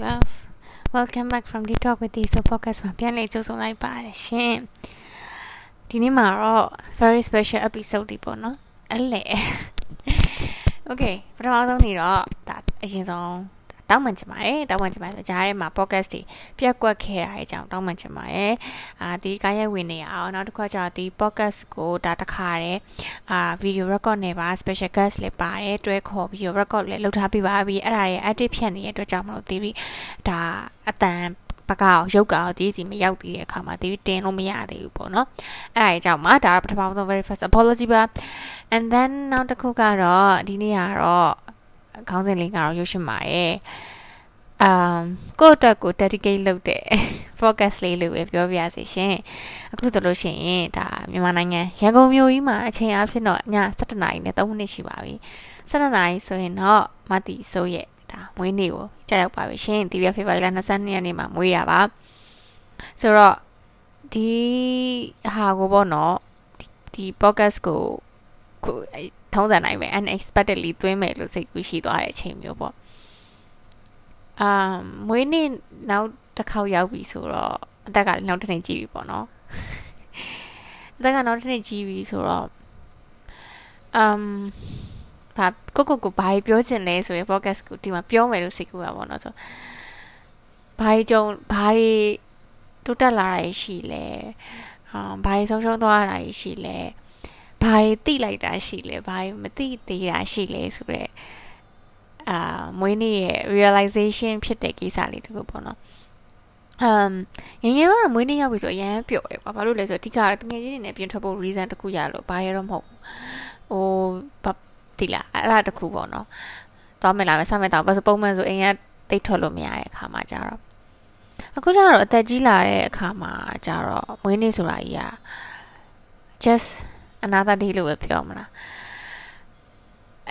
love welcome back from the talk with the so podcast မှာပြန်လည်ကြိုဆိုလိုက်ပါတယ်ရှင်ဒီနေ့မှာတော့ very special episode ဒီပေါ့နော်အဲ့လေ okay ပထမဆုံးနေတော့ဒါအရင်ဆုံး တောင်းပန်ချင်ပါတယ်တောင်းပန်ချင်ပါတယ်ကြားထဲမှာ podcast တွေပြက်ကွက်ခဲ့တာအကြောင်းတောင်းပန်ချင်ပါတယ်အာဒီကားရဲ့ဝင်နေအောင်နောက်တစ်ခါကျတော့ဒီ podcast ကိုဒါတခါတည်းအာ video record နဲ့ပါ special guest လည်းပါတယ်တွဲခေါ် video record လည်းလုပ်ထားပြပါပြီအဲ့ဒါတွေ edit ဖြတ်နေတဲ့အတွက်ကြောင့်မလို့ theory ဒါအတန်ပကောက်ရုပ်ကောက်ဒီစီမရောက်သေးတဲ့အခါမှာဒီတင်လို့မရသေးဘူးပေါ့နော်အဲ့ဒါအကြောင်းမှာဒါတော့ပထမဆုံး very first apology ပါ and then နောက်တစ်ခုကတော့ဒီနေ့ကတော့ ခေါင်းစဉ်လေးကတော့ရုပ်ရှင်ပါတယ်အမ်ကိုယ့်အတွက်ကို dedicate လုပ်တဲ့ focus လေးလို့ပဲပြောပြရစီရှင်အခုဆိုလို့ရှိရင်ဒါမြန်မာနိုင်ငံရန်ကုန်မြို့ကြီးမှာအချိန်အဖြစ်တော့ည7:00နာရီနဲ့3မိနစ်ရှိပါပြီ7:00နာရီဆိုရင်တော့မတီဆိုရဲ့ဒါမွေးနေ့ကိုကြာရောက်ပါပြီရှင်ဒီရက်ဖေဖော်ဝါရီလ22ရက်နေ့မှာမွေးတာပါဆိုတော့ဒီဟာကိုပေါ့နော်ဒီ podcast ကို ကိုထုံးစံနိုင်ပဲ unexpectedly သွင်းမယ်လို့စိတ်ကူးရှိသွားတဲ့အချိန်မျိုးပေါ့အာမွေးနေ့နောက်တစ်ခေါက်ရောက်ပြီဆိုတော့အသက်ကလည်းနောက်တစ်နေ့ကြီးပြီပေါ့နော်အသက်ကနောက်တစ်နေ့ကြီးပြီဆိုတော့အမ်ဘာကိုကိုကိုဘာပြောချင်လဲဆိုရင် podcast ကိုဒီမှာပြောမယ်လို့စိတ်ကူးတာပေါ့နော်ဆိုဘာကြုံဘာတွေတိုးတက်လာတာရှိလဲအာဘာတွေဆုံးရှုံးသွားတာရှိလဲ ဘာတွေသိလိုက်တာရှိလဲဘာတွေမသိသေးတာရှိလဲဆိုတော့အာမွေးနေ့ရဲ့ realization ဖြစ်တဲ့ကိစ္စလေးတခုပေါ့နော်အမ်ငငယ်တော့မွေးနေ့ရောက်ပြီဆိုအရန်ပျော်တယ်ကွာဘာလို့လဲဆိုတော့အဓိကတငယ်ချင်းတွေနဲ့ပြင်ထွက်ဖို့ reason တခုရလို့ဘာရတော့မဟုတ်ဟိုဘာတိလားအဲ့ဒါတခုပေါ့နော်သွားမယ်လာမယ်ဆက်မယ်တော့ဘာစပုံမှန်ဆိုအိမ်ကတိတ်ထွက်လို့မရတဲ့အခါမှာကြတော့အခုကျတော့အသက်ကြီးလာတဲ့အခါမှာကြတော့မွေးနေ့ဆိုတာကြီးอ่ะ just another day လို့ပဲပြောမလား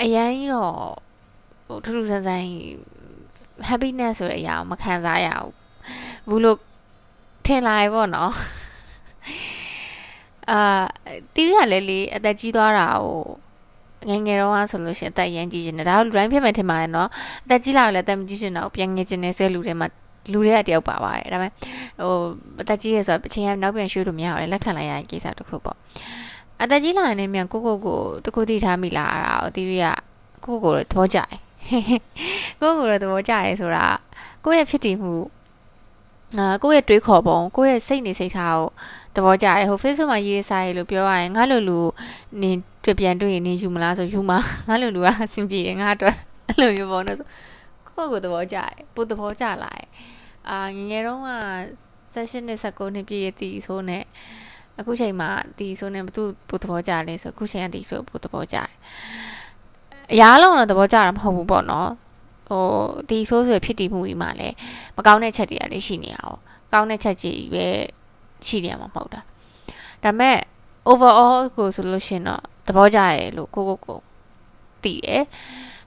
အရင်တော့ဟိုထူးထူးဆန်းဆန်း happiness ဆိုတဲ့အရာကိုမခံစားရဘူးဘူးလို့ထင်လာရပေါ့နော်အာတီးရလဲလေအသက်ကြီးသွားတာကိုငငယ်တော့ဆိုလို့ရှိရင်အသက်ရမ်းကြီးနေတယ်ဒါတော့လူတိုင်းဖြစ်မယ်ထင်ပါရဲ့နော်အသက်ကြီးလာရင်လည်းအသက်မကြီးရှင်တော့ပြန်ငယ်ကျင်နေဆဲလူတွေမှာလူတွေကတယောက်ပါပါတယ်ဒါပေမဲ့ဟိုအသက်ကြီးရဆိုတော့အချိန်ကနောက်ပြန်ရွှေ့လို့မရဘူးလက်ခံလိုက်ရရင်ကိစ္စတစ်ခုပေါ့ အသက်ကြီးလာရင်လည်းမြန်ကိုကိုကိုတခုတည်ထားမိလာတာကိုတီးရကိုကိုကိုသဘောကျတယ်ကိုကိုကိုသဘောကျတယ်ဆိုတာကိုယ့်ရဲ့ဖြစ်တည်မှုအာကိုယ့်ရဲ့တွေးခေါ်ပုံကိုယ့်ရဲ့စိတ်နေစိတ်ထားကိုသဘောကျတယ်ဟို Facebook မှာရေးစားရလို့ပြောရရင်ငါလိုလူနေတွေ့ပြန်တွေ့ရင်နေယူမလားဆိုယူမှာငါလိုလူကအဆင်ပြေတယ်ငါအတွက်အဲ့လိုမျိုးပေါ့နော်ဆိုကိုယ့်ကိုယ်သဘောကျတယ်ပိုသဘောကျလာတယ်အာငငယ်တော့က session နဲ့19နှစ်ပြည့်ရည်ဆိုနဲ့ အခုချိန်မှာဒီဆိုနဲ့ဘသူပိုသဘောကျလဲဆိုအခုချိန်ကဒီဆိုပိုသဘောကျတယ်အရာလုံးတော့သဘောကျတာမဟုတ်ဘူးပေါ့နော်ဟိုဒီဆိုးဆိုဖြစ်တည်မှုကြီးမှာလည်းမကောင်းတဲ့ချက်တွေကလည်းရှိနေအောင်ကောင်းတဲ့ချက်ကြီးပဲရှိနေမှာမဟုတ်တာဒါပေမဲ့ overall ကိုဆိုလို့ရှိရင်တော့သဘောကျတယ်လို့ကိုကိုကိုသိတယ်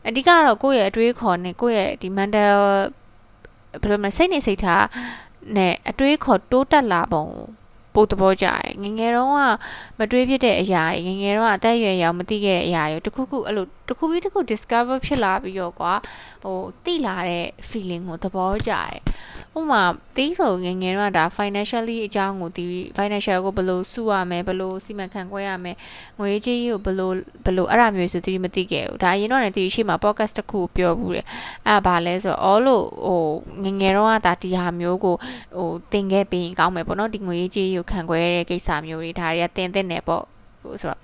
အဓိကတော့ကိုယ့်ရဲ့အတွေးခေါ်နဲ့ကိုယ့်ရဲ့ဒီ mental ဘယ်လိုမလဲစိတ်နေစိတ်ထားနဲ့အတွေးခေါ်တိုးတက်လာပုံ ပိုသဘောကျတယ်ငငယ်တော့ကမတွေးဖြစ်တဲ့အရာတွေငငယ်တော့အသက်အရွယ်ရောက်မသိခဲ့တဲ့အရာတွေတခုခုအဲ့လိုတခုပြီးတခု discover ဖြစ်လာပြီးတော့ကွာဟိုသိလာတဲ့ feeling ကိုသဘောကျတယ် ဥမာတီးဆိုငငယ်တော့ဒါ financially အကြောင်းကိုဒီ financial ကိုဘယ်လိုစုရမလဲဘယ်လိုစီမံခန့်ခွဲရမလဲငွေကြေးကိုဘယ်လိုဘယ်လိုအဲ့ဒါမျိုးဆိုတီးမသိခဲ့ဘူးဒါအရင်တော့လည်းတီးရှိမှာ podcast တစ်ခုပြောဘူးတယ်အဲ့ဘာလဲဆိုတော့ all လို့ဟိုငငယ်တော့ကဒါဒီဟာမျိုးကိုဟိုတင်ခဲ့ပြီးရင်ကောင်းမယ်ပေါ့နော်ဒီငွေကြေးကိုခံခွဲတဲ့ကိစ္စမျိုးတွေဒါတွေကတင်တဲ့နယ်ပေါ့ ဟိုဆိုတော့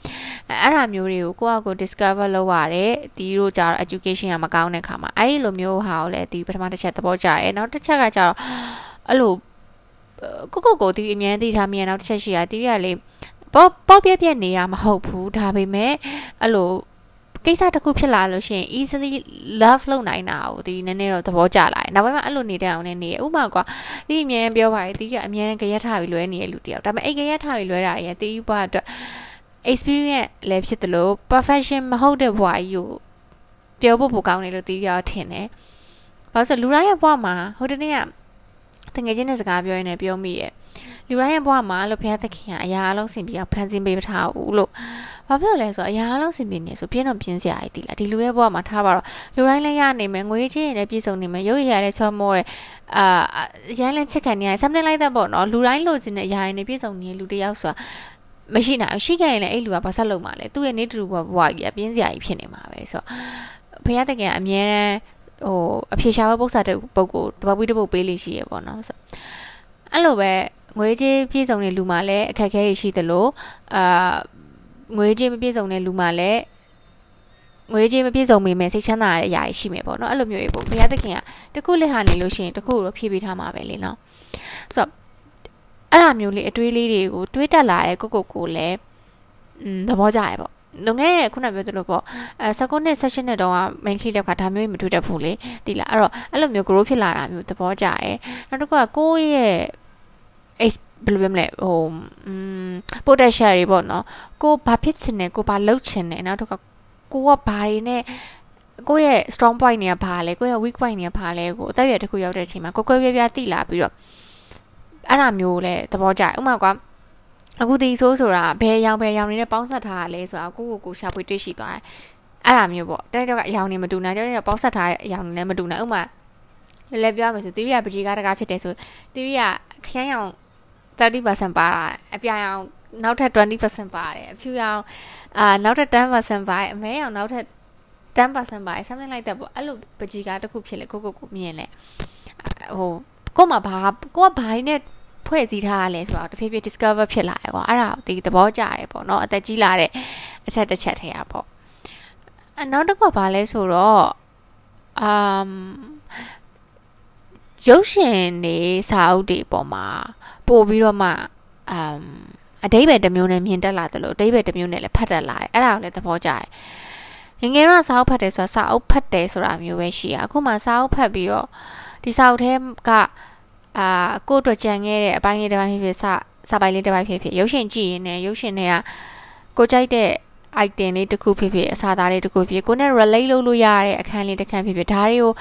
အဲ့ဒါမျိုးတွေကိုကိုယ့်အကို discover လုပ်ရတယ်ဒီတို့ကြတော့ education ကမကောင်းတဲ့ခါမှာအဲ့ဒီလိုမျိုးဟာကိုလည်းဒီပထမတစ်ချက်သဘောကျတယ်နောက်တစ်ချက်ကကြတော့အဲ့လိုကိုကိုကိုဒီအမြဲသိထားမြင်နောက်တစ်ချက်ရှိတာဒီကလေပေါ့ပေါ့ပြက်ပြက်နေတာမဟုတ်ဘူးဒါပေမဲ့အဲ့လိုကိစ္စတစ်ခုဖြစ်လာလို့ရှိရင် easily love လုပ်နိုင်တာကိုဒီနည်းနည်းတော့သဘောကျလာတယ်။နောက်ပိုင်းမှာအဲ့လိုနေတဲ့အောင်နဲ့နေဥပမာကွာဒီအမြဲပြောပါရဲ့ဒီကအမြဲကြရက်ထားပြီးလွဲနေတဲ့လူတယောက်ဒါပေမဲ့အဲ့ကြရက်ထားပြီးလွဲတာရဲ့တီးဘွားအတွက် experience လည်းဖြစ်တယ်လို့ perfection မဟုတ်တဲ့ဘွားကြီးကိုပြောဖို့ပိုကောင်းတယ်လို့တီးပြောထင်တယ်။ဘာလို့ဆိုလူတိုင်းရဲ့ဘွားမှာဟိုတနေ့ကတငယ်ချင်းနဲ့စကားပြောရင်းနဲ့ပြောမိရဲ့လူတိုင်းရဲ့ဘဝမှာလို့ဘုရားသခင်ကအရာအလုံးစင်ပြီးအောင်ဖန်ဆင်းပေးထားဘူးလို့ဟဘာဖြစ်လို့လဲဆိုတော့အရာအလုံးစင်ပြင်းနေဆိုပြင်းတော့ပြင်းစရာကြီးတိလားဒီလူရဲ့ဘဝမှာထားပါတော့လူတိုင်းလည်းရနေမယ်ငွေချင်းရတဲ့ပြည်စုံနေမယ်ရုပ်ရည်ရတဲ့ချောမောတဲ့အာရန်လည်းချစ်ခံနေရ something like that ပေါ့နော်လူတိုင်းလိုချင်တဲ့အရာတွေနဲ့ပြည်စုံနေလူတယောက်ဆိုတာ မရှိနိုင်ဘူးရှိခဲ့ရင်လည်းအဲ့လူကဘာဆက်လုပ်မှာလဲသူ့ရဲ့နေတူဘဝကြီးအပြင်းစရာကြီးဖြစ်နေမှာပဲဆိုတော့ဘုရားတကယ်အမြဲတမ်းဟိုအဖြေရှားပု္ပ္ပစာတဲ့ပုဂ္ဂိုလ်တပတ်ပွေးတစ်ပုတ်ပေးလိရှိရပေါ့နော်ဆိုအဲ့လိုပဲငွေကြေးပြည့်စုံတဲ့လူမှလည်းအခက်အခဲတွေရှိသလိုအာငွေကြေးမပြည့်စုံတဲ့လူမှလည်းငွေကြေးမပြည့်စုံမိမယ်စိတ်ချမ်းသာတဲ့အရာရှိမယ်ပေါ့နော်အဲ့လိုမျိုးတွေပေါ့ဘုရားသခင်ကတခုလက်ဟာနေလို့ရှိရင်တခုတော့ဖြည့်ပေးထားမှာပဲလေနော်ဆိုတော့ အဲ့လိုမျိုးလေးအတွေးလေးတွေကိုတွေးတက်လာတဲ့ကိုကိုကိုလည်းอืมသဘောကျရပေါ့လုံခဲ့ခုနပြောသလိုပေါ့အဲ19နှစ် session နဲ့တော့ main key လောက်ခါဒါမျိုးမတွေ့တတ်ဘူးလေဒီလားအဲ့တော့အဲ့လိုမျိုး grow ဖြစ်လာတာမျိုးသဘောကျတယ်နောက်တစ်ခုကကိုယ့်ရဲ့ ဘယ်လိုပြောမလဲဟိုอืม potential တွေပေါ့နော်ကိုဘာဖြစ်ချင်တယ်ကိုဘာလုပ်ချင်တယ်နောက်တော့ကိုကဘာတွေနဲ့ကိုယ့်ရဲ့ strong point တွေကဘာလဲကိုယ့်ရဲ့ weak point တွေကဘာလဲကိုအသက်အရွယ်တစ်ခုရောက်တဲ့အချိန်မှာကိုကွဲပြားပြားသိလာပြီးတော့ အဲ့ဒါမျိုးလဲသဘောကျဥပမာကွာအခုဒီဆိုးဆိုတာဘယ်ရောင်ဘယ်ရောင်နေနဲ့ပေါင်းဆက်ထားရလဲဆိုတာကိုကိုကိုရှာဖွေတွေ့ရှိသွားတယ်အဲ့ဒါမျိုးပေါ့တဲ့တော့ကအရောင်နေမတူနိုင်တဲ့တော့ပေါင်းဆက်ထားတဲ့အရောင်နေလည်းမတူနိုင်ဥပမာလဲလဲပြောမယ်ဆိုတီရီကပကြီးကားတကားဖြစ်တယ်ဆိုတီရီကခရမ်းရောင်30%ပါတာအပြာရောင်နောက်ထပ်20%ပါတယ်အဖြူရောင်အာနောက်ထပ်10%ပါတယ်အမဲရောင်နောက်ထပ်10%ပါတယ် something like that ပေါ့အဲ့လိုပကြီးကားတစ်ခုဖြစ်လေကိုကိုကိုမြင်လေဟိုကို့မှာဘာကိုကဘာနဲ့ ဖွဲ့စည်းထားရလဲဆိုတော့တဖြည်းဖြည်း discover ဖြစ်လာတယ်ကွာအဲ့ဒါကိုဒီသဘောကျတယ်ပေါ့နော်အသက်ကြီးလာတဲ့အချက်တစ်ချက်ထဲရပေါ့အနောက်တစ်ခုကဘာလဲဆိုတော့အမ်ရုပ်ရှင်နေစာအုပ်တွေပေါ်မှာပို့ပြီးတော့မှအမ်အတိဘယ်တစ်မျိုးနဲ့မြင်တက်လာသလိုအတိဘယ်တစ်မျိုးနဲ့လည်းဖတ်တက်လာတယ်အဲ့ဒါကိုလည်းသဘောကျတယ်ငငယ်တော့စာအုပ်ဖတ်တယ်ဆိုတာစာအုပ်ဖတ်တယ်ဆိုတာမျိုးပဲရှိရအခုမှစာအုပ်ဖတ်ပြီးတော့ဒီစာအုပ်ထဲက အာကိုယ့်အတွက်ကြံခဲ့တဲ့အပိုင်းလေးတစ်ပိုင်းဖြစ်ဖြစ်စစာပိုင်းလေးတစ်ပိုင်းဖြစ်ဖြစ်ရုပ်ရှင်ကြည့်ရင်လည်းရုပ်ရှင်တွေကကိုကြိုက်တဲ့ item လေးတစ်ခုဖြစ်ဖြစ်အစာသားလေးတစ်ခုဖြစ်ကိုနဲ့ relate လုပ်လို့ရတဲ့အခန်းလေးတစ်ခန်းဖြစ်ဖြစ်ဒါတွေကို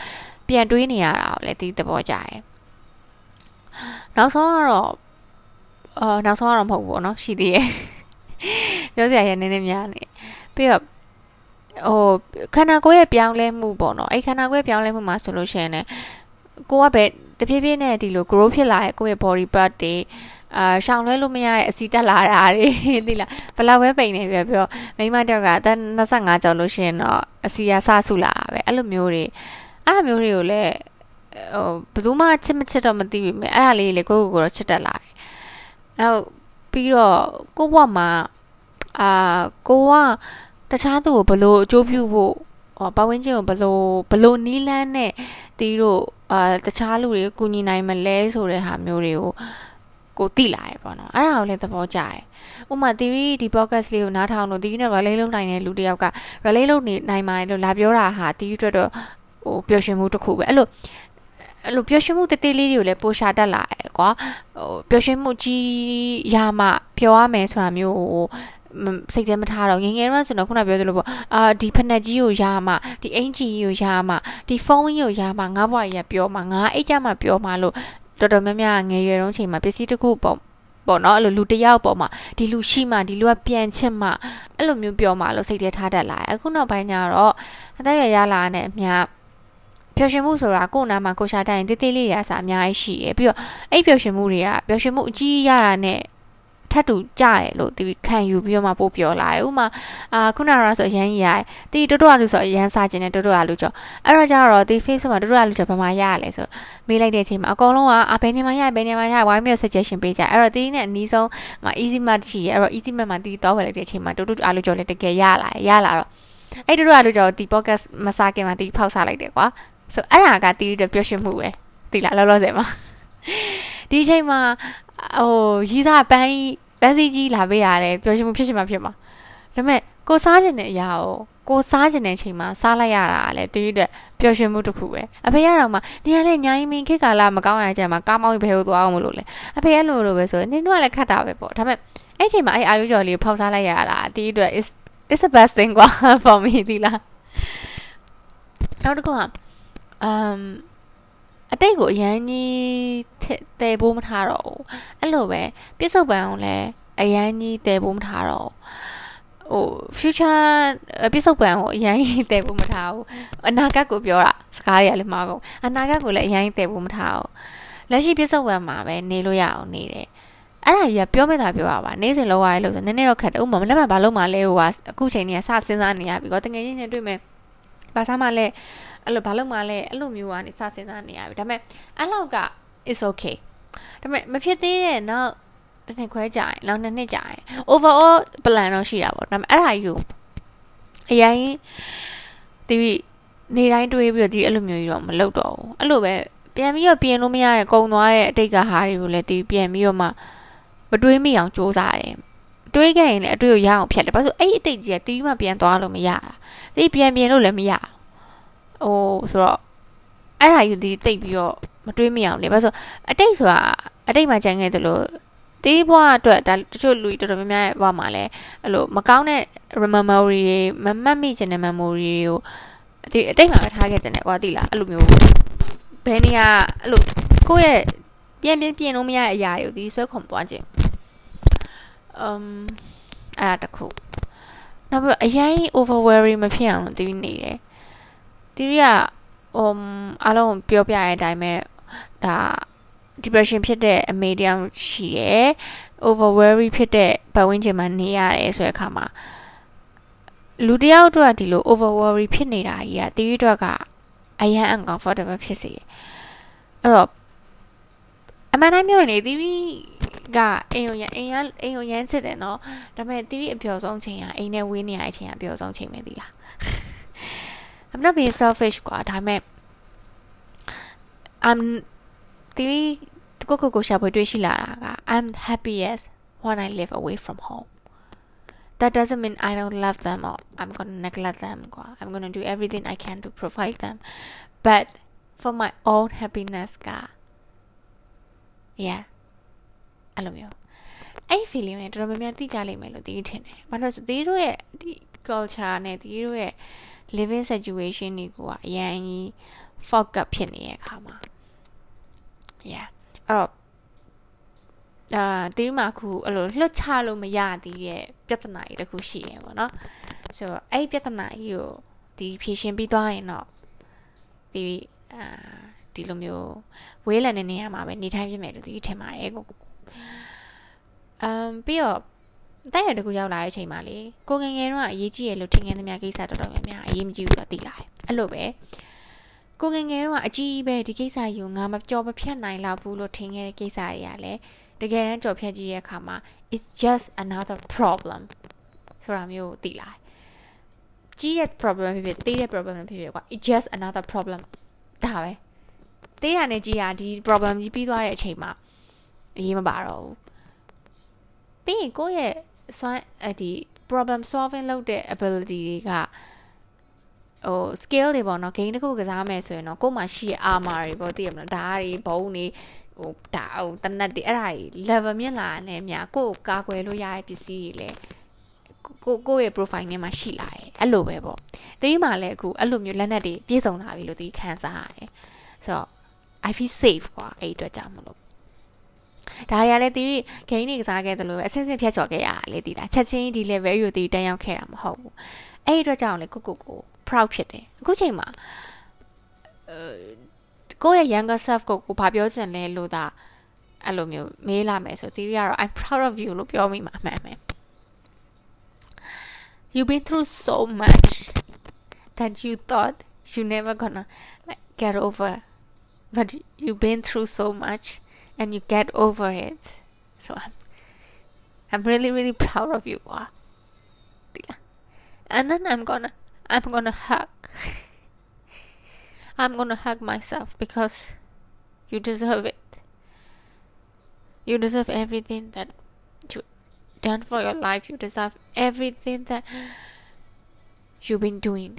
ပြန်တွေးနေရတာကိုလည်းဒီသဘောကျတယ်နောက်ဆုံးကတော့အာနောက်ဆုံးကတော့မဟုတ်ဘူးပေါ့နော်ရှိသေးရဲ့ပြောစရာရနည်းနည်းများနေပြီးတော့ဟိုခန္ဓာကိုယ်ရဲ့ပြောင်းလဲမှုပေါ့နော်အဲ့ခန္ဓာကိုယ်ပြောင်းလဲမှုမှာဆိုလို့ရှိရင်လည်းကိုကပဲ တဖြည်းဖြည်းနဲ့ဒီလို grow ဖြစ်လာတဲ့ကိုယ့်ရဲ့ body part တွေအာရှောင်လွဲလို့မရတဲ့အစီတက်လာတာတွေသိလားဘလောက်ပဲပိန်နေပြပြောမိမတယောက်ကအသက်25ကျော်လို့ရှိရင်တော့အစီရဆဆုလာတာပဲအဲ့လိုမျိုးတွေအဲ့လိုမျိုးတွေကိုလည်းဟိုဘယ်သူမှချစ်မချစ်တော့မသိဘူးမြဲအဲ့ဒါလေးလေကိုကိုကိုတော့ချစ်တက်လာတယ်နောက်ပြီးတော့ကိုဘဝမှာအာကိုကတခြားသူကိုဘလို့အကျိုးပြုဖို့ ဟောပတ်ဝန်းကျင်ကိုဘလို့ဘလို့နီးလန်းနဲ့တီးတို့အာတခြားလူတွေကူညီနိုင်မလဲဆိုတဲ့ဟာမျိုးတွေကိုကိုတိလာရပေါ့နော်အဲ့ဒါကိုလည်းသဘောကျတယ်ဥမာတီဗီဒီ podcast လေးကိုနားထောင်လို့တီဗီနဲ့ relate လုပ်နိုင်တဲ့လူတယောက်က relate လုပ်နေနိုင်ပါတယ်လို့လာပြောတာဟာတီဗီအတွက်တော့ဟိုပျော်ရွှင်မှုတစ်ခုပဲအဲ့လိုအဲ့လိုပျော်ရွှင်မှုတေးသေးလေးတွေကိုလည်းပိုရှာတတ်လာတယ်ကွာဟိုပျော်ရွှင်မှုကြီးရမှပျော်ရမယ်ဆိုတာမျိုးဟို စိတ်ထဲမထားတော့ငငယ်တော့ကျွန်တော်ခုနပြောသလိုပေါ့အာဒီဖက်နက်ကြီးကိုရမှဒီအင်ဂျီကိုရမှဒီဖုန်းကြီးကိုရမှငါ့ဘွားကြီးကပြောမှငါအိတ်ကြမှာပြောမှလို့တော်တော်များများငယ်ရွယ်တုန်းချိန်မှာပစ္စည်းတစ်ခုပေါ့ပေါ့နော်အဲ့လိုလူတယောက်ပေါ့မှာဒီလူရှိမှဒီလူကပြန်ချစ်မှအဲ့လိုမျိုးပြောမှလို့စိတ်ထဲထားတတ်လာအခုနောက်ပိုင်းကျတော့အသက်ရရလာတဲ့အမြပျော်ရွှင်မှုဆိုတာကိုယ်နာမှာကိုရှာတိုင်းတေးသေးလေးရအစားအများကြီးရှိတယ်ပြီးတော့အဲ့ပျော်ရွှင်မှုတွေကပျော်ရွှင်မှုအကြီးရတာနဲ့ ထပ်တူကြတယ်လို့ဒီခံယူပြီးတော့မှပို့ပြောလာတယ်ဥမာအာခုနကတော့ဆိုအရန်ကြီးရတယ်တီတိုတိုအလူဆိုအရန်စားခြင်းနဲ့တိုတိုအလူကြောအဲ့တော့ကျတော့ဒီ Facebook မှာတိုတိုအလူကြောဘာမှရရလဲဆိုမေးလိုက်တဲ့အချိန်မှာအကောင်လုံးကအဘယ်နေမှာရဘယ်နေမှာရဝိုင်းပြီး suggestion ပေးကြအဲ့တော့တီနဲ့အနီးဆုံးမှာ easy mart ရှိရအဲ့တော့ easy mart မှာတီတော့ဝယ်လိုက်တဲ့အချိန်မှာတိုတိုအလူကြောလည်းတကယ်ရလာရလာတော့အဲ့တိုတိုအလူကြောဒီ podcast မစားခင်မှာတီဖောက်စားလိုက်တယ်ကွာဆိုအဲ့ဒါကတီးတဲ့ပျော်ရွှင်မှုပဲတီလားလောလောဆယ်မှာဒီအချိန်မှာ ဟိုရီးစားပန်းပန်းစည်းကြီးလာပေးရတယ်ပျော်ရွှင်မှုဖြစ်ရှင်မှာဖြစ်မှာဒါပေမဲ့ကိုစားခြင်းတဲ့အရာကိုကိုစားခြင်းတဲ့အချိန်မှာစားလိုက်ရတာလေတီးတဲ့ပျော်ရွှင်မှုတစ်ခုပဲအဖေကတော့မှနေရာနဲ့ညာရင်မင်းခေတ်ကာလမကောင်းရကြမှာကားမောင်းဘယ်လိုသွားအောင်မလို့လဲအဖေအဲ့လိုလိုပဲဆိုနင်တို့ကလည်းခတ်တာပဲပေါ့ဒါပေမဲ့အဲ့ချိန်မှာအဲ့အာလူကျော်လေးကိုဖောက်စားလိုက်ရတာတီးတဲ့ is is the best thing ကွာ for me ဒီလားနောက်တစ်ခုကအမ် အတိတ်ကိုအရန်ကြီးတဲဖို့မထားတော့ဘူးအဲ့လိုပဲပြစ္ဆုတ်ပံအောင်လဲအရန်ကြီးတဲဖို့မထားတော့ဟဟို future ပြစ္ဆုတ်ပံကိုအရင်တည်ဖို့မထားဘူးအနာဂတ်ကိုပြောတာစကားတွေကလည်းမဟုတ်အနာဂတ်ကိုလည်းအရင်တည်ဖို့မထားဘူးလက်ရှိပြစ္ဆုတ်ပံမှာပဲနေလို့ရအောင်နေတယ်အဲ့ဒါကြီးကပြောမဲ့တာပြောရပါနေ့စဉ်လောက်ရလို့ဆိုနည်းနည်းတော့ခက်တယ်ဥပမာမနေ့ကဘာလုပ်မှလဲဟိုကအခုချိန်ကြီးကစစဉ်းစားနေရပြီကောတကယ်ချင်းချင်းတွေ့မယ်ဘာစားမှလဲ အဲ့လိုဘာလုပ်မှလဲအဲ့လိုမျိုးကနေစစဉ်းစားနေရပြီဒါပေမဲ့အဲ့လောက်က is okay ဒါပေမဲ့မဖြစ်သေးတဲ့နောက်တစ်နှစ်ခွဲကြာရင်နောက်နှစ်နှစ်ကြာရင် overall plan တော့ရှိတာပေါ့ဒါပေမဲ့အဲ့ဒါကြီးကိုအရင်ဒီနေတိုင်းတွေးပြီးတော့ဒီအဲ့လိုမျိုးကြီးတော့မလုပ်တော့ဘူးအဲ့လိုပဲပြန်ပြီးတော့ပြင်လို့မရတဲ့ကုံသွားတဲ့အတိတ်ကဟာတွေကိုလည်းဒီပြန်ပြီးတော့မှမတွေးမိအောင်စူးစမ်းတယ်တွေးခဲ့ရင်လည်းအတွေ့ကိုရအောင်ဖြတ်တယ်ဘာလို့အဲ့အတိတ်ကြီးကတီးမှပြန်သွားလို့မရတာဒီပြန်ပြင်လို့လည်းမရ ဟိုဆိုတော့အဲ့ဒါကြီးဒီတိတ်ပြီးတော့မတွေးမိအောင်လေဘာလို့အတိတ်ဆိုတာအတိတ်မှာကြံခဲ့တယ်လို့တေးဘွားအတွက်ဒါတချို့လူတော်တော်များများဘွားမှာလဲအဲ့လိုမကောင်းတဲ့ memory တွေမမှတ်မိချင်တဲ့ memory တွေကိုဒီအတိတ်မှာပဲထားခဲ့တယ်ကွာသိလားအဲ့လိုမျိုးဘယ်နေရာအဲ့လိုကိုယ့်ရဲ့ပြန်ပြန်ပြင်လို့မရတဲ့အရာတွေကိုဒီဆွဲခွန်သွားခြင်း um အဲ့ဒါတခုနောက်ပြီးအရင် overwhelming မဖြစ်အောင်တီးနေတယ် တီးရ um အားလုံးပြောပြရတဲ့အတိုင်းပဲဒါ depression ဖြစ်တဲ့အမေတယောက်ရှိရယ် overworry ဖြစ်တဲ့ပတ်ဝန်းကျင်မှာနေရတယ်ဆိုတဲ့အခါမှာလူတယောက်တို့ကဒီလို overworry ဖြစ်နေတာကြီးကတီးတွေကအရန် uncomfortable ဖြစ်စေအဲ့တော့အမှန်တိုင်းပြောရင်လေတီးကအိမ်ကိုရအိမ်ကအိမ်ကိုရမ်းစစ်တယ်နော်ဒါပေမဲ့တီးအပျော်ဆုံးချိန်ကအိမ်နဲ့ဝေးနေရတဲ့အချိန်ကအပျော်ဆုံးချိန်ပဲဒီလား I'm not being selfish ကွာဒါပေမဲ့ I'm တီးကိုကိုကိုရှာဖွေတွေ့ရှိလာတာက I'm happiest when I live away from home that doesn't mean I don't love them or I'm going to neglect them ကွာ I'm going to do everything I can to provide them but for my own happiness က yeah အဲ့လိုမျိုးအဲ့ feeling နဲ့တော်တော်များများသိကြလိမ့်မယ်လို့တီးထင်တယ်။ဘာလို့ဆိုတီးတို့ရဲ့ဒီ culture နဲ့တီးတို့ရဲ့ living situation တွေကိုကအရင်ကြီး fuck up ဖြစ်နေတဲ့အခါမှာ yeah အဲ့တော့အာတီးမှာခုအဲ့လိုလွတ်ချလို့မရသေးတဲ့ပြဿနာကြီးတစ်ခုရှိရင်ပေါ့နော်ဆိုတော့အဲ့ပြဿနာကြီးကိုဒီဖြေရှင်းပြီးသွားရင်တော့ဒီအာဒီလိုမျိုးဝေးလံတဲ့နေရာမှာပဲနေထိုင်ဖြစ်မယ်လို့ဒီထင်ပါတယ်ကိုအမ်ပြီးတော့ တဲ့ရတကူရောက်လာတဲ့အချိန်မှာလေကိုငငယ်တော့အရေးကြီးရလို့ထင်ငယ်သမျှကိစ္စတော်တော်များများအရေးမကြီးဘူးတော့သိလာတယ်အဲ့လိုပဲကိုငငယ်တော့အကြီးပဲဒီကိစ္စယူငါမကြော်မဖြတ်နိုင်လောက်ဘူးလို့ထင်ခဲ့တဲ့ကိစ္စတွေကလည်းတကယ်တမ်းကြော်ဖြတ်ကြည့်ရဲ့အခါမှာ it's just another problem ဆိုတာမျိုးသိလာတယ်ကြီးတဲ့ problem ဖြစ်ဖြစ်သေးတဲ့ problem ဖြစ်ဖြစ်ကွာ it's just another problem ဒါပဲသေးတာနဲ့ကြီးတာဒီ problem ကြီးပြီးသွားတဲ့အချိန်မှာအရေးမပါတော့ဘူးပြီးရင်ကိုယ့်ရဲ့ စွမ်းအဒီ problem solving လုပ်တဲ့ ability တွေကဟို skill တွေပေါ့နော် game တစ်ခုကစားမယ်ဆိုရင်တော့ကိုယ်မှာရှိတဲ့ armor တွေပေါ့သိရမလားဓာတ်တွေဘုံတွေဟိုဒါဟိုတနတ်တွေအဲ့ဒါတွေ level မြင့်လာတဲ့မြာကိုယ်ကိုကာကွယ်လို့ရတဲ့ပစ္စည်းတွေလည်းကိုကိုရဲ့ profile ထဲမှာရှိလာတယ်အဲ့လိုပဲပေါ့တီးမှလည်းအခုအဲ့လိုမျိုးလက်နက်တွေပြည့်စုံလာပြီလို့တီးခံစားရတယ်ဆိုတော့ I feel safe ကွာအဲ့အတွက်ကြောင့်မလို့ ဒါတွေကလည်းတီးဂိမ်းတွေကစားခဲ့သလိုပဲအဆင့်ဆင့်ဖြတ်ကျော်ခဲ့ရတာလေတီးတာချက်ချင်းဒီ level ကိုတီးတန်းရောက်ခဲ့တာမဟုတ်ဘူးအဲ့ဒီအတွက်ကြောင့်လေကိုကိုကို proud ဖြစ်တယ်အခုချိန်မှာကိုယ့်ရဲ့ younger self ကိုကိုဘာပြောချင်လဲလို့သာအဲ့လိုမျိုးမေးလာမယ်ဆိုတီးကတော့ I'm proud of you လို့ပြောမိမှာအမှန်ပဲ You've been through so much that you thought you never gonna like get over but you've been through so much and you get over it. So I'm, I'm really, really proud of you. And then I'm gonna, I'm gonna hug. I'm gonna hug myself because you deserve it. You deserve everything that you done for your life. You deserve everything that you've been doing.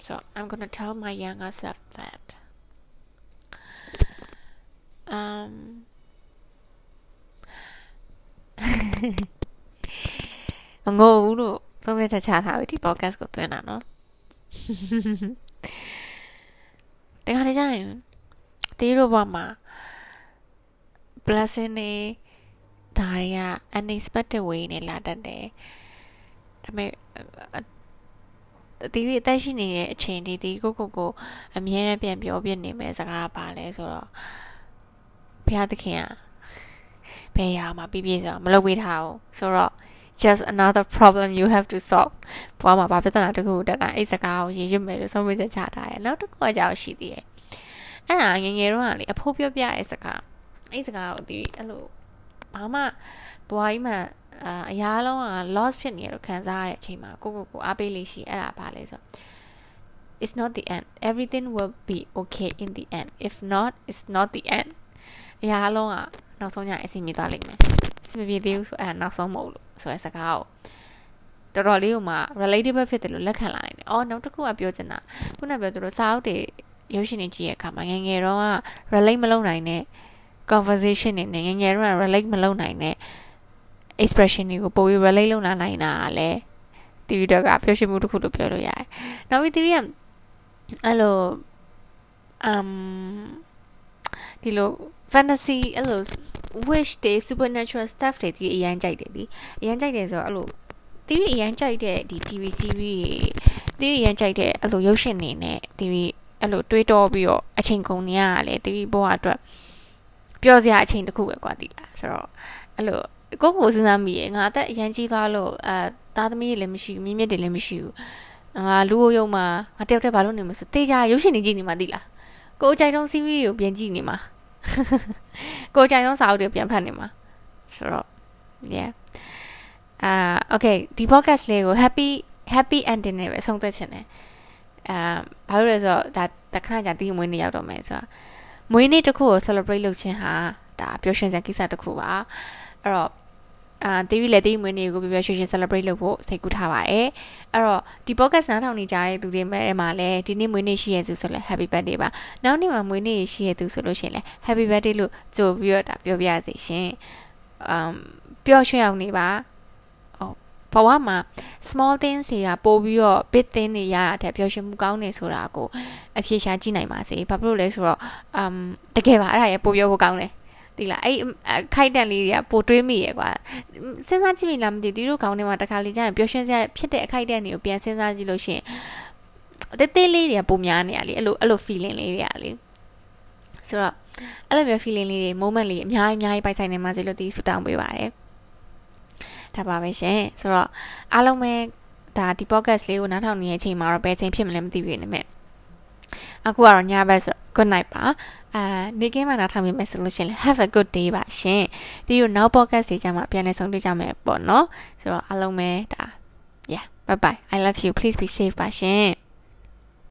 So I'm gonna tell my younger self that. Um မငိုဘူးလို့သုံးပြချက်ချထားပြီဒီ podcast ကိုတွင်းတာနော်တခါတည်းကျရင်တီးတို့ဘဝမှာ blessing တွေဒါတွေက unexpected way နဲ့လာတတ်တယ်ဒါပေမဲ့တီရီအသက်ရှိနေတဲ့အချိန်ဒီဒီကိုကိုကိုအမြဲတမ်းပြန်ပြောပြနေမယ်စကားပါလဲဆိုတော့ ဘုရားသခင်ကဘယ်ရာမှာပြပြဆိုမလုပ်ပေးထားဘူးဆိုတော့ just another problem you have to solve ဘွားမှာဘာပြဿနာတခုတက်တာအဲ့စကားကိုရေးရမယ်လို့ဆုံးဖြတ်ချက်ချထားတယ်နောက်တစ်ခုကကြောက်ရှိသေးတယ်အဲ့ဒါငငယ်တော့ကလေအဖိုးပြောပြတဲ့စကားအဲ့စကားကိုဒီအဲ့လိုဘာမှဘွားကြီးမှအာအရာလုံးက loss ဖြစ်နေလို့ခံစားရတဲ့အချိန်မှာကိုကိုကိုအားပေးလေးရှိအဲ့ဒါဘာလဲဆို it's not the end everything will be okay in the end if not it's not the end အရာလုံးကနောက်ဆုံးညအဆင်ပြေသွားလိမ့်မယ်အဆင်ပြေသေးဘူးဆိုအဲ့နောက်ဆုံးမဟုတ်လို့ဆိုတဲ့စကားကိုတော်တော်လေးကိုမှ relatable ဖြစ်တယ်လို့လက်ခံလာနိုင်တယ်။အော်နောက်တစ်ခုကပြောချင်တာခုနကပြောသူတို့စာအုပ်တွေရုပ်ရှင်တွေကြည့်ရအခါမှာငငယ်တော့က relate မလုပ်နိုင်တဲ့ conversation တွေနဲ့ငငယ်တော့ relate မလုပ်နိုင်တဲ့ expression တွေကိုပိုပြီး relate လုပ်လာနိုင်တာလဲ TV တော့ကပြောရှင်းမှုတစ်ခုလို့ပြောလို့ရတယ်။နောက်ပြီး TV ကအဲ့လို um ဒီလို fantasy အဲ့လို wish တွေ supernatural stuff တွေဒီအရင်ကြိုက်တယ်ဒီအရင်ကြိုက်တယ်ဆိုတော့အဲ့လိုဒီအရင်ကြိုက်တဲ့ဒီ TV series တွေဒီအရင်ကြိုက်တဲ့အဲ့လိုရုပ်ရှင်တွေနဲ့ဒီအဲ့လိုတွေးတောပြီးတော့အချိန်ကုန်နေရတယ်ဒီဘဝအတွက်ပျော်စရာအချိန်တစ်ခုပဲကွာဒီလားဆိုတော့အဲ့လိုကိုကိုစဉ်းစားမိရေငါအသက်အရင်ကြီးသွားလို့အဲသားသမီးတွေလည်းမရှိဘူးမြင့်မြင့်တွေလည်းမရှိဘူးငါလူယုံမှာငါတယောက်တည်းဘာလို့နေမလဲဆိုတေးကြရုပ်ရှင်တွေကြည့်နေမှာသိလားကိုအကြိုက်ဆုံး series ကိုပြန်ကြည့်နေမှာ ကိုကြိုင်ဆုံးစာအုပ်တွေပြန်ဖတ်နေမှာဆိုတော့ yeah အာ okay ဒီ podcast လေးကို happy happy ending နဲ့ပဲအဆုံးသတ်ချင်တယ်အာဘာလို့လဲဆိုတော့ဒါတခါကြာတီးမွေးနေ့ရောက်တော့မယ်ဆိုတော့မွေးနေ့တစ်ခုကို celebrate လုပ်ခြင်းဟာဒါပျော်ရွှင်စရာကိစ္စတစ်ခုပါအဲ့တော့ အာတီဗီလည်းတီးမွေးနေ့ကိုပျော်ပျော်ရွှင်ရွှင် celebrate လုပ်ဖို့စိတ်ကူးထားပါတယ်အဲ့တော့ဒီ podcast နားထောင်နေကြတဲ့သူတွေမဲ့မှာလည်းဒီနေ့မွေးနေ့ရှိရသူဆိုလဲ happy birthday ပါနောက်နေ့မှာမွေးနေ့ရှိရသူဆိုလို့ရှိရင်လဲ happy birthday လို့ကြိုပြီးတော့ဒါပြောပြရစီရှင်အမ်ပျော်ရွှင်အောင်နေပါဘဝမှာ small things တွေကပို့ပြီးတော့ big thing တွေရတာတဲ့ပျော်ရွှင်မှုကောင်းနေဆိုတာကိုအဖြေရှာကြည့်နိုင်ပါစေဘာဖြစ်လို့လဲဆိုတော့ um တကယ်ပါအဲ့ဒါရပို့ပြောဖို့ကောင်းတယ် ဒီလားအဲ့ခိုက်တန်လေးတွေကပိုတွေးမိရယ်ကွာစဉ်းစားကြည့်မိလားမသိသူတို့ခေါင်းထဲမှာတခါလေကြာရင်ပျော်ရွှင်စရာဖြစ်တဲ့အခိုက်တန်တွေကိုပြန်စဉ်းစားကြည့်လို့ရှိရင်တေးသေးလေးတွေကပုံများနေရလေအဲ့လိုအဲ့လို feeling လေးတွေကလေဆိုတော့အဲ့လိုမျိုး feeling လေးတွေ moment လေးအများကြီးအများကြီးပိုက်ဆိုင်နေမှစေလို့ဒီဆူတောင်းပေးပါတယ်ဒါပါပဲရှင်ဆိုတော့အားလုံးပဲဒါဒီ podcast လေးကိုနားထောင်နေတဲ့အချိန်မှာတော့ဘယ်ချိန်ဖြစ်မလဲမသိဘူးနေမဲ့ အခုကတော့ညဘက်ဆို good night ပါအာနေကင်းမှာနားထောင်မိမယ်ဆိုလို့ရှင် have a good day ပါရှင်ဒီလိုနောက် podcast တွေကြမှာပြန်လည်ဆုံတွေ့ကြမယ်ပေါ့နော်ဆိုတော့အားလုံးပဲဒါ yeah bye bye i love you please be safe ပါရှင်